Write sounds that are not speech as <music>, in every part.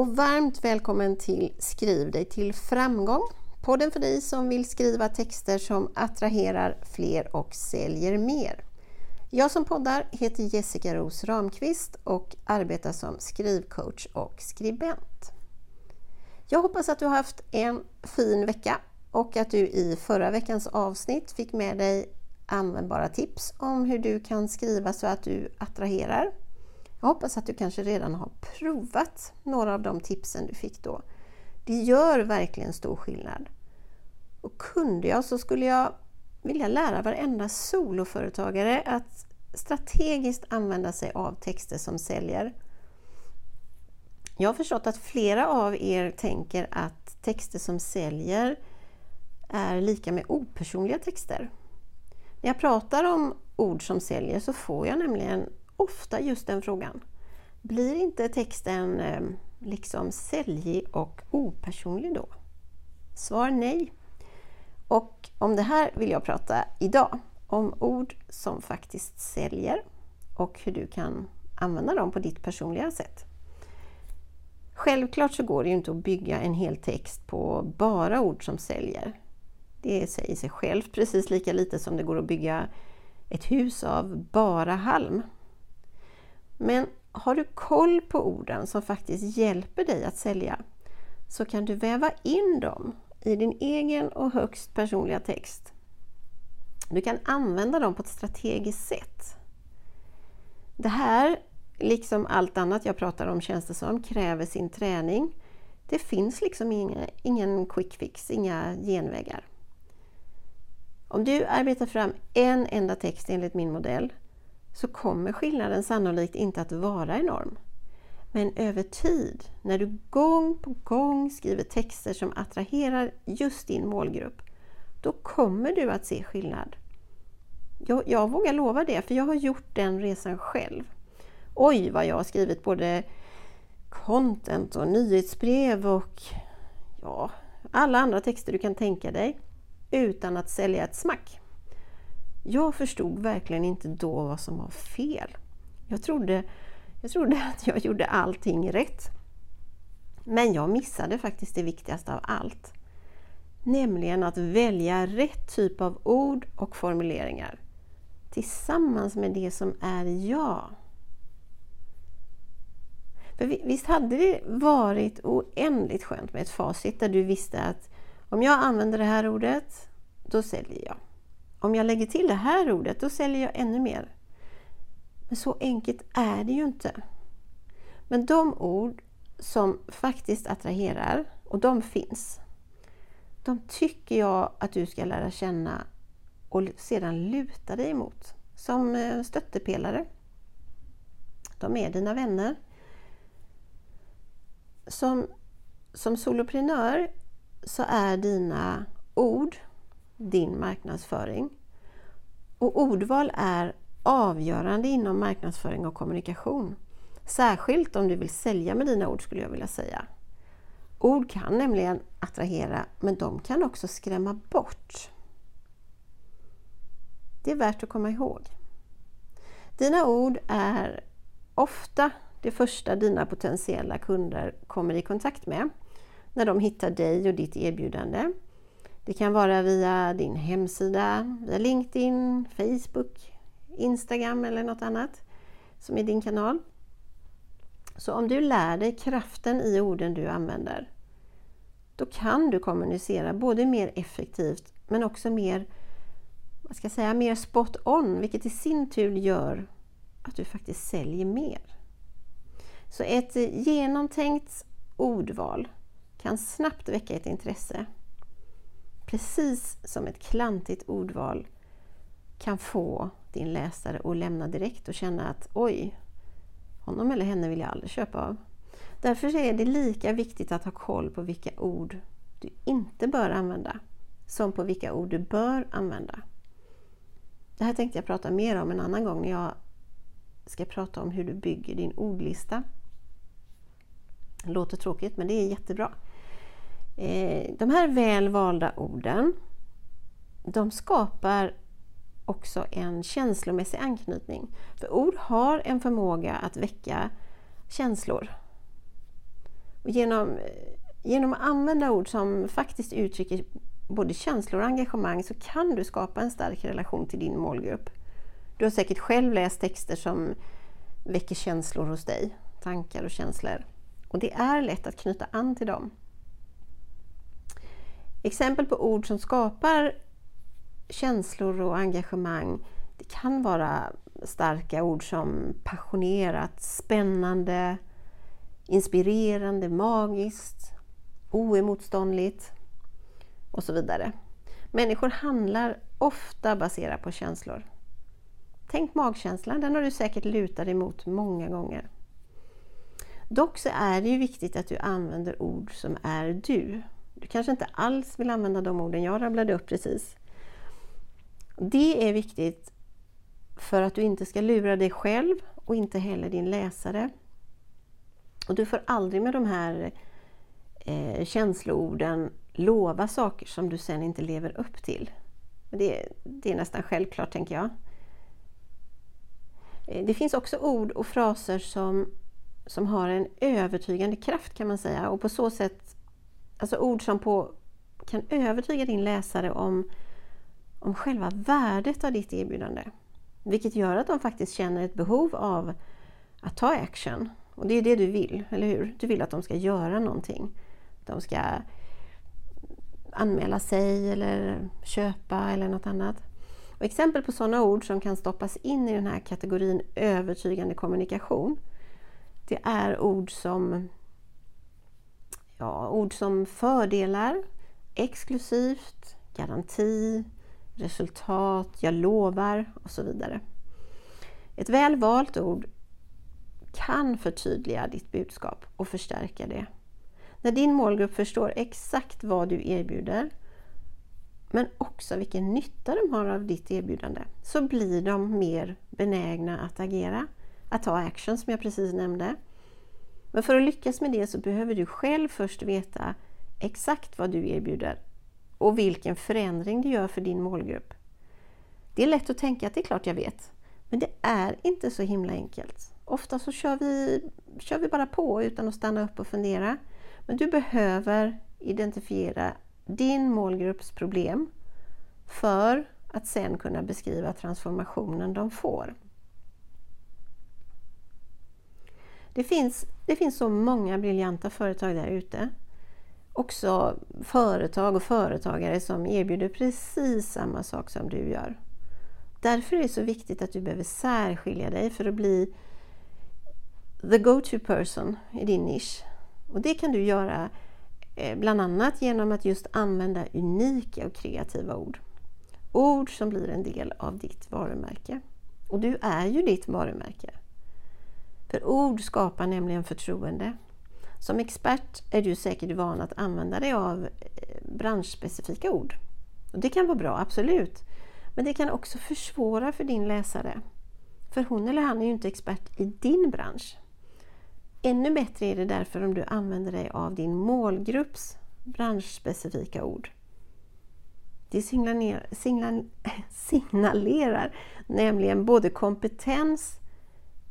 Och varmt välkommen till Skriv dig till framgång. Podden för dig som vill skriva texter som attraherar fler och säljer mer. Jag som poddar heter Jessica Ros Ramqvist och arbetar som skrivcoach och skribent. Jag hoppas att du har haft en fin vecka och att du i förra veckans avsnitt fick med dig användbara tips om hur du kan skriva så att du attraherar. Jag hoppas att du kanske redan har provat några av de tipsen du fick då. Det gör verkligen stor skillnad. Och kunde jag så skulle jag vilja lära varenda soloföretagare att strategiskt använda sig av texter som säljer. Jag har förstått att flera av er tänker att texter som säljer är lika med opersonliga texter. När jag pratar om ord som säljer så får jag nämligen ofta just den frågan. Blir inte texten eh, liksom säljig och opersonlig då? Svar nej. Och om det här vill jag prata idag. Om ord som faktiskt säljer och hur du kan använda dem på ditt personliga sätt. Självklart så går det ju inte att bygga en hel text på bara ord som säljer. Det säger sig självt precis lika lite som det går att bygga ett hus av bara halm. Men har du koll på orden som faktiskt hjälper dig att sälja så kan du väva in dem i din egen och högst personliga text. Du kan använda dem på ett strategiskt sätt. Det här, liksom allt annat jag pratar om känns det som, kräver sin träning. Det finns liksom ingen, ingen quick fix, inga genvägar. Om du arbetar fram en enda text enligt min modell så kommer skillnaden sannolikt inte att vara enorm. Men över tid, när du gång på gång skriver texter som attraherar just din målgrupp, då kommer du att se skillnad. Jag, jag vågar lova det, för jag har gjort den resan själv. Oj, vad jag har skrivit både content och nyhetsbrev och ja, alla andra texter du kan tänka dig utan att sälja ett smack. Jag förstod verkligen inte då vad som var fel. Jag trodde, jag trodde <laughs> att jag gjorde allting rätt. Men jag missade faktiskt det viktigaste av allt. Nämligen att välja rätt typ av ord och formuleringar tillsammans med det som är jag. För visst hade det varit oändligt skönt med ett facit där du visste att om jag använder det här ordet, då säljer jag. Om jag lägger till det här ordet, då säljer jag ännu mer. Men så enkelt är det ju inte. Men de ord som faktiskt attraherar, och de finns, de tycker jag att du ska lära känna och sedan luta dig emot som eh, stöttepelare. De är dina vänner. Som, som soloprenör så är dina ord din marknadsföring. Och ordval är avgörande inom marknadsföring och kommunikation. Särskilt om du vill sälja med dina ord skulle jag vilja säga. Ord kan nämligen attrahera men de kan också skrämma bort. Det är värt att komma ihåg. Dina ord är ofta det första dina potentiella kunder kommer i kontakt med när de hittar dig och ditt erbjudande. Det kan vara via din hemsida, via LinkedIn, Facebook, Instagram eller något annat som är din kanal. Så om du lär dig kraften i orden du använder, då kan du kommunicera både mer effektivt men också mer, vad ska jag säga, mer spot on, vilket i sin tur gör att du faktiskt säljer mer. Så ett genomtänkt ordval kan snabbt väcka ett intresse. Precis som ett klantigt ordval kan få din läsare att lämna direkt och känna att oj, honom eller henne vill jag aldrig köpa av. Därför är det lika viktigt att ha koll på vilka ord du inte bör använda som på vilka ord du bör använda. Det här tänkte jag prata mer om en annan gång när jag ska prata om hur du bygger din ordlista. Det låter tråkigt men det är jättebra. Eh, de här väl valda orden de skapar också en känslomässig anknytning. För ord har en förmåga att väcka känslor. Och genom, genom att använda ord som faktiskt uttrycker både känslor och engagemang så kan du skapa en stark relation till din målgrupp. Du har säkert själv läst texter som väcker känslor hos dig, tankar och känslor. Och det är lätt att knyta an till dem. Exempel på ord som skapar känslor och engagemang det kan vara starka ord som passionerat, spännande, inspirerande, magiskt, oemotståndligt och så vidare. Människor handlar ofta baserat på känslor. Tänk magkänslan, den har du säkert lutat dig mot många gånger. Dock så är det ju viktigt att du använder ord som är du. Du kanske inte alls vill använda de orden jag rabblade upp precis. Det är viktigt för att du inte ska lura dig själv och inte heller din läsare. Och du får aldrig med de här eh, känsloorden lova saker som du sen inte lever upp till. Det, det är nästan självklart, tänker jag. Eh, det finns också ord och fraser som, som har en övertygande kraft kan man säga och på så sätt, alltså ord som på, kan övertyga din läsare om, om själva värdet av ditt erbjudande. Vilket gör att de faktiskt känner ett behov av att ta action. Och det är det du vill, eller hur? Du vill att de ska göra någonting. De ska anmäla sig eller köpa eller något annat. Och exempel på sådana ord som kan stoppas in i den här kategorin övertygande kommunikation det är ord som, ja, ord som fördelar, exklusivt, garanti, resultat, jag lovar och så vidare. Ett väl valt ord kan förtydliga ditt budskap och förstärka det. När din målgrupp förstår exakt vad du erbjuder men också vilken nytta de har av ditt erbjudande så blir de mer benägna att agera, att ta action som jag precis nämnde. Men för att lyckas med det så behöver du själv först veta exakt vad du erbjuder och vilken förändring det gör för din målgrupp. Det är lätt att tänka att det är klart jag vet, men det är inte så himla enkelt. Ofta så kör vi, kör vi bara på utan att stanna upp och fundera. Men du behöver identifiera din målgrupps problem för att sen kunna beskriva transformationen de får. Det finns, det finns så många briljanta företag där ute också företag och företagare som erbjuder precis samma sak som du gör. Därför är det så viktigt att du behöver särskilja dig för att bli the go-to person i din nisch. Och det kan du göra eh, bland annat genom att just använda unika och kreativa ord. Ord som blir en del av ditt varumärke. Och du är ju ditt varumärke. För ord skapar nämligen förtroende. Som expert är du säkert van att använda dig av eh, branschspecifika ord. Och det kan vara bra, absolut. Men det kan också försvåra för din läsare. För hon eller han är ju inte expert i din bransch. Ännu bättre är det därför om du använder dig av din målgrupps branschspecifika ord. Det signalerar, <laughs> signalerar nämligen både kompetens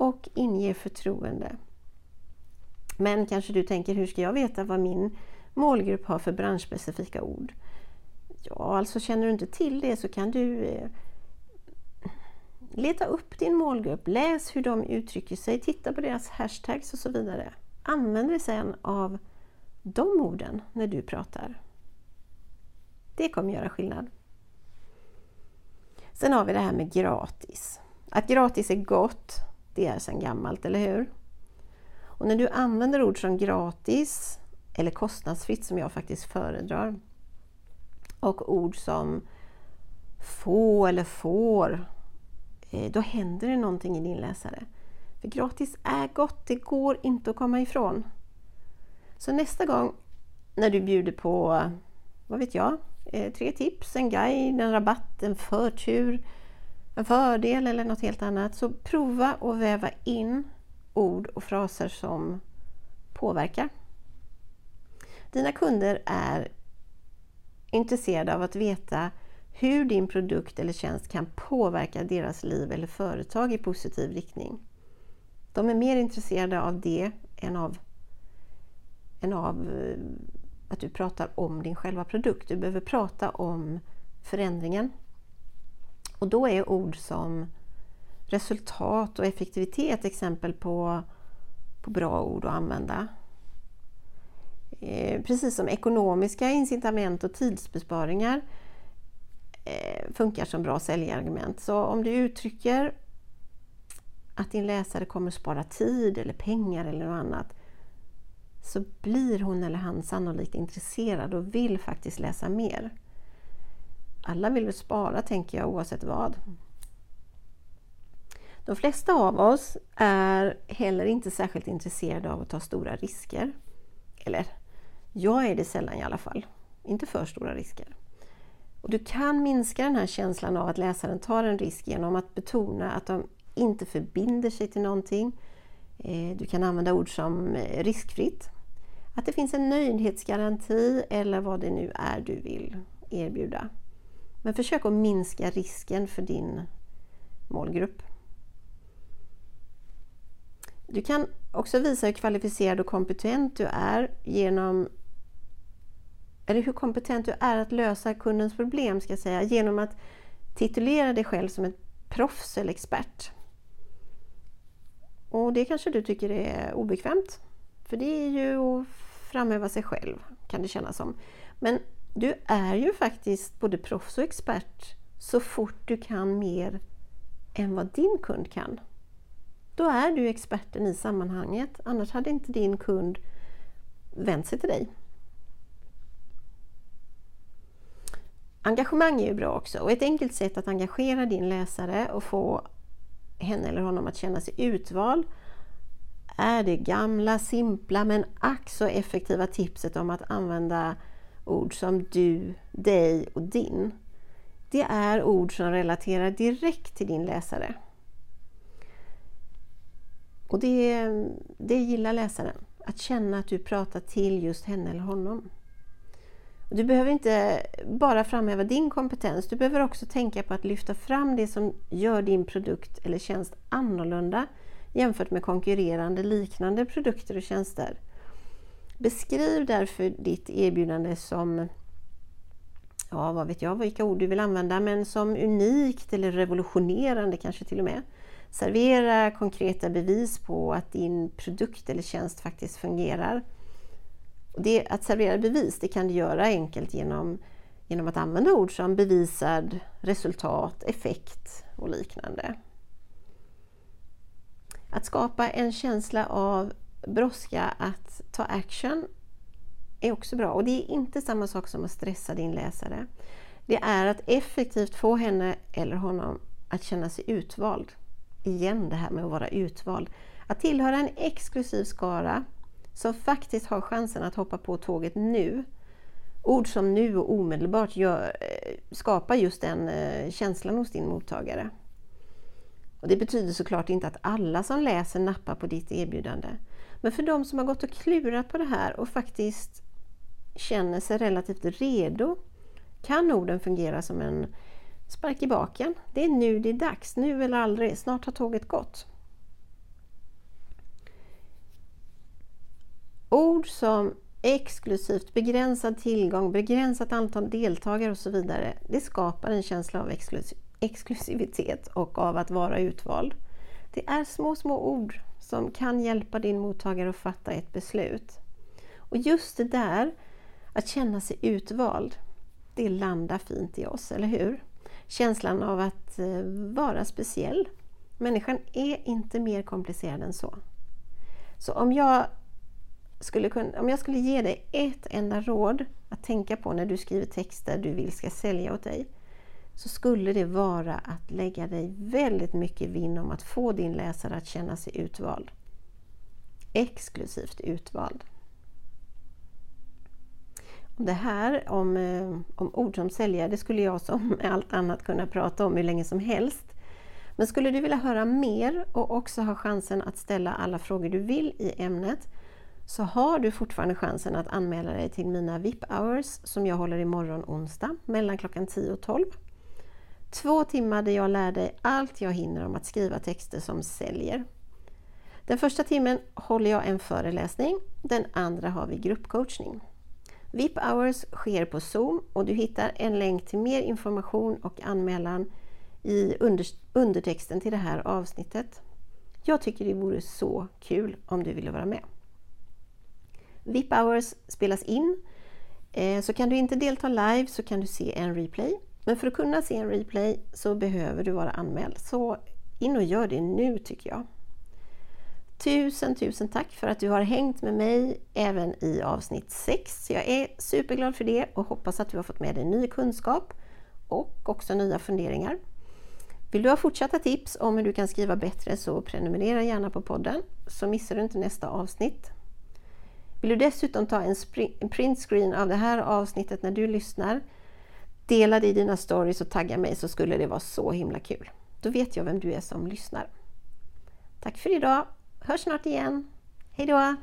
och inge förtroende. Men kanske du tänker, hur ska jag veta vad min målgrupp har för branschspecifika ord? Ja, alltså känner du inte till det så kan du eh, leta upp din målgrupp, läs hur de uttrycker sig, titta på deras hashtags och så vidare. Använd dig sedan av de orden när du pratar. Det kommer göra skillnad. Sen har vi det här med gratis. Att gratis är gott, det är sedan gammalt, eller hur? Och när du använder ord som gratis eller kostnadsfritt som jag faktiskt föredrar och ord som få eller får, eh, då händer det någonting i din läsare. För gratis är gott, det går inte att komma ifrån. Så nästa gång när du bjuder på, vad vet jag, eh, tre tips, en guide, en rabatt, en förtur, en fördel eller något helt annat, så prova att väva in ord och fraser som påverkar. Dina kunder är intresserade av att veta hur din produkt eller tjänst kan påverka deras liv eller företag i positiv riktning. De är mer intresserade av det än av, än av eh, att du pratar om din själva produkt. Du behöver prata om förändringen. Och då är ord som resultat och effektivitet exempel på, på bra ord att använda. Eh, precis som ekonomiska incitament och tidsbesparingar eh, funkar som bra säljargument. Så om du uttrycker att din läsare kommer spara tid eller pengar eller något annat så blir hon eller han sannolikt intresserad och vill faktiskt läsa mer. Alla vill väl spara tänker jag oavsett vad. De flesta av oss är heller inte särskilt intresserade av att ta stora risker. Eller, jag är det sällan i alla fall. Inte för stora risker. Och Du kan minska den här känslan av att läsaren tar en risk genom att betona att de inte förbinder sig till någonting. Eh, du kan använda ord som eh, riskfritt, att det finns en nöjdhetsgaranti eller vad det nu är du vill erbjuda. Men försök att minska risken för din målgrupp. Du kan också visa hur kvalificerad och kompetent du är genom eller hur kompetent du är att lösa kundens problem ska jag säga, genom att titulera dig själv som ett proffs eller expert. Och det kanske du tycker är obekvämt. För det är ju att framhäva sig själv, kan det kännas som. Men du är ju faktiskt både proffs och expert så fort du kan mer än vad din kund kan. Då är du experten i sammanhanget, annars hade inte din kund vänt sig till dig. Engagemang är ju bra också och ett enkelt sätt att engagera din läsare och få henne eller honom att känna sig utvald är det gamla, simpla men ack så effektiva tipset om att använda ord som du, dig och din. Det är ord som relaterar direkt till din läsare. Och det, det gillar läsaren, att känna att du pratar till just henne eller honom. Du behöver inte bara framhäva din kompetens, du behöver också tänka på att lyfta fram det som gör din produkt eller tjänst annorlunda jämfört med konkurrerande liknande produkter och tjänster. Beskriv därför ditt erbjudande som, ja vad vet jag vilka ord du vill använda, men som unikt eller revolutionerande kanske till och med. Servera konkreta bevis på att din produkt eller tjänst faktiskt fungerar. Det, att servera bevis det kan du göra enkelt genom, genom att använda ord som bevisad, resultat, effekt och liknande. Att skapa en känsla av brådska att ta action är också bra. Och det är inte samma sak som att stressa din läsare. Det är att effektivt få henne eller honom att känna sig utvald. Igen det här med att vara utvald. Att tillhöra en exklusiv skara som faktiskt har chansen att hoppa på tåget nu. Ord som nu och omedelbart gör, eh, skapar just den eh, känslan hos din mottagare. Och Det betyder såklart inte att alla som läser nappar på ditt erbjudande. Men för de som har gått och klurat på det här och faktiskt känner sig relativt redo kan orden fungera som en spark i baken. Det är nu det är dags, nu eller aldrig, snart har tåget gått. Ord som exklusivt, begränsad tillgång, begränsat antal deltagare och så vidare, det skapar en känsla av exklusivitet och av att vara utvald. Det är små, små ord som kan hjälpa din mottagare att fatta ett beslut. Och just det där, att känna sig utvald, det landar fint i oss, eller hur? Känslan av att eh, vara speciell. Människan är inte mer komplicerad än så. Så om jag skulle, kunna, om jag skulle ge dig ett enda råd att tänka på när du skriver texter du vill ska sälja åt dig, så skulle det vara att lägga dig väldigt mycket vinn om att få din läsare att känna sig utvald. Exklusivt utvald. Det här om, eh, om ord som säljare, det skulle jag som <laughs> allt annat kunna prata om hur länge som helst. Men skulle du vilja höra mer och också ha chansen att ställa alla frågor du vill i ämnet så har du fortfarande chansen att anmäla dig till mina VIP hours som jag håller imorgon onsdag mellan klockan 10 och 12. Två timmar där jag lär dig allt jag hinner om att skriva texter som säljer. Den första timmen håller jag en föreläsning, den andra har vi gruppcoachning. VIP Hours sker på Zoom och du hittar en länk till mer information och anmälan i under, undertexten till det här avsnittet. Jag tycker det vore så kul om du ville vara med. VIP Hours spelas in. Eh, så kan du inte delta live så kan du se en replay. Men för att kunna se en replay så behöver du vara anmäld. Så in och gör det nu tycker jag. Tusen, tusen tack för att du har hängt med mig även i avsnitt 6. Jag är superglad för det och hoppas att du har fått med dig ny kunskap och också nya funderingar. Vill du ha fortsatta tips om hur du kan skriva bättre så prenumerera gärna på podden så missar du inte nästa avsnitt. Vill du dessutom ta en printscreen av det här avsnittet när du lyssnar, dela det i dina stories och tagga mig så skulle det vara så himla kul. Då vet jag vem du är som lyssnar. Tack för idag! Hörs snart igen. Hejdå!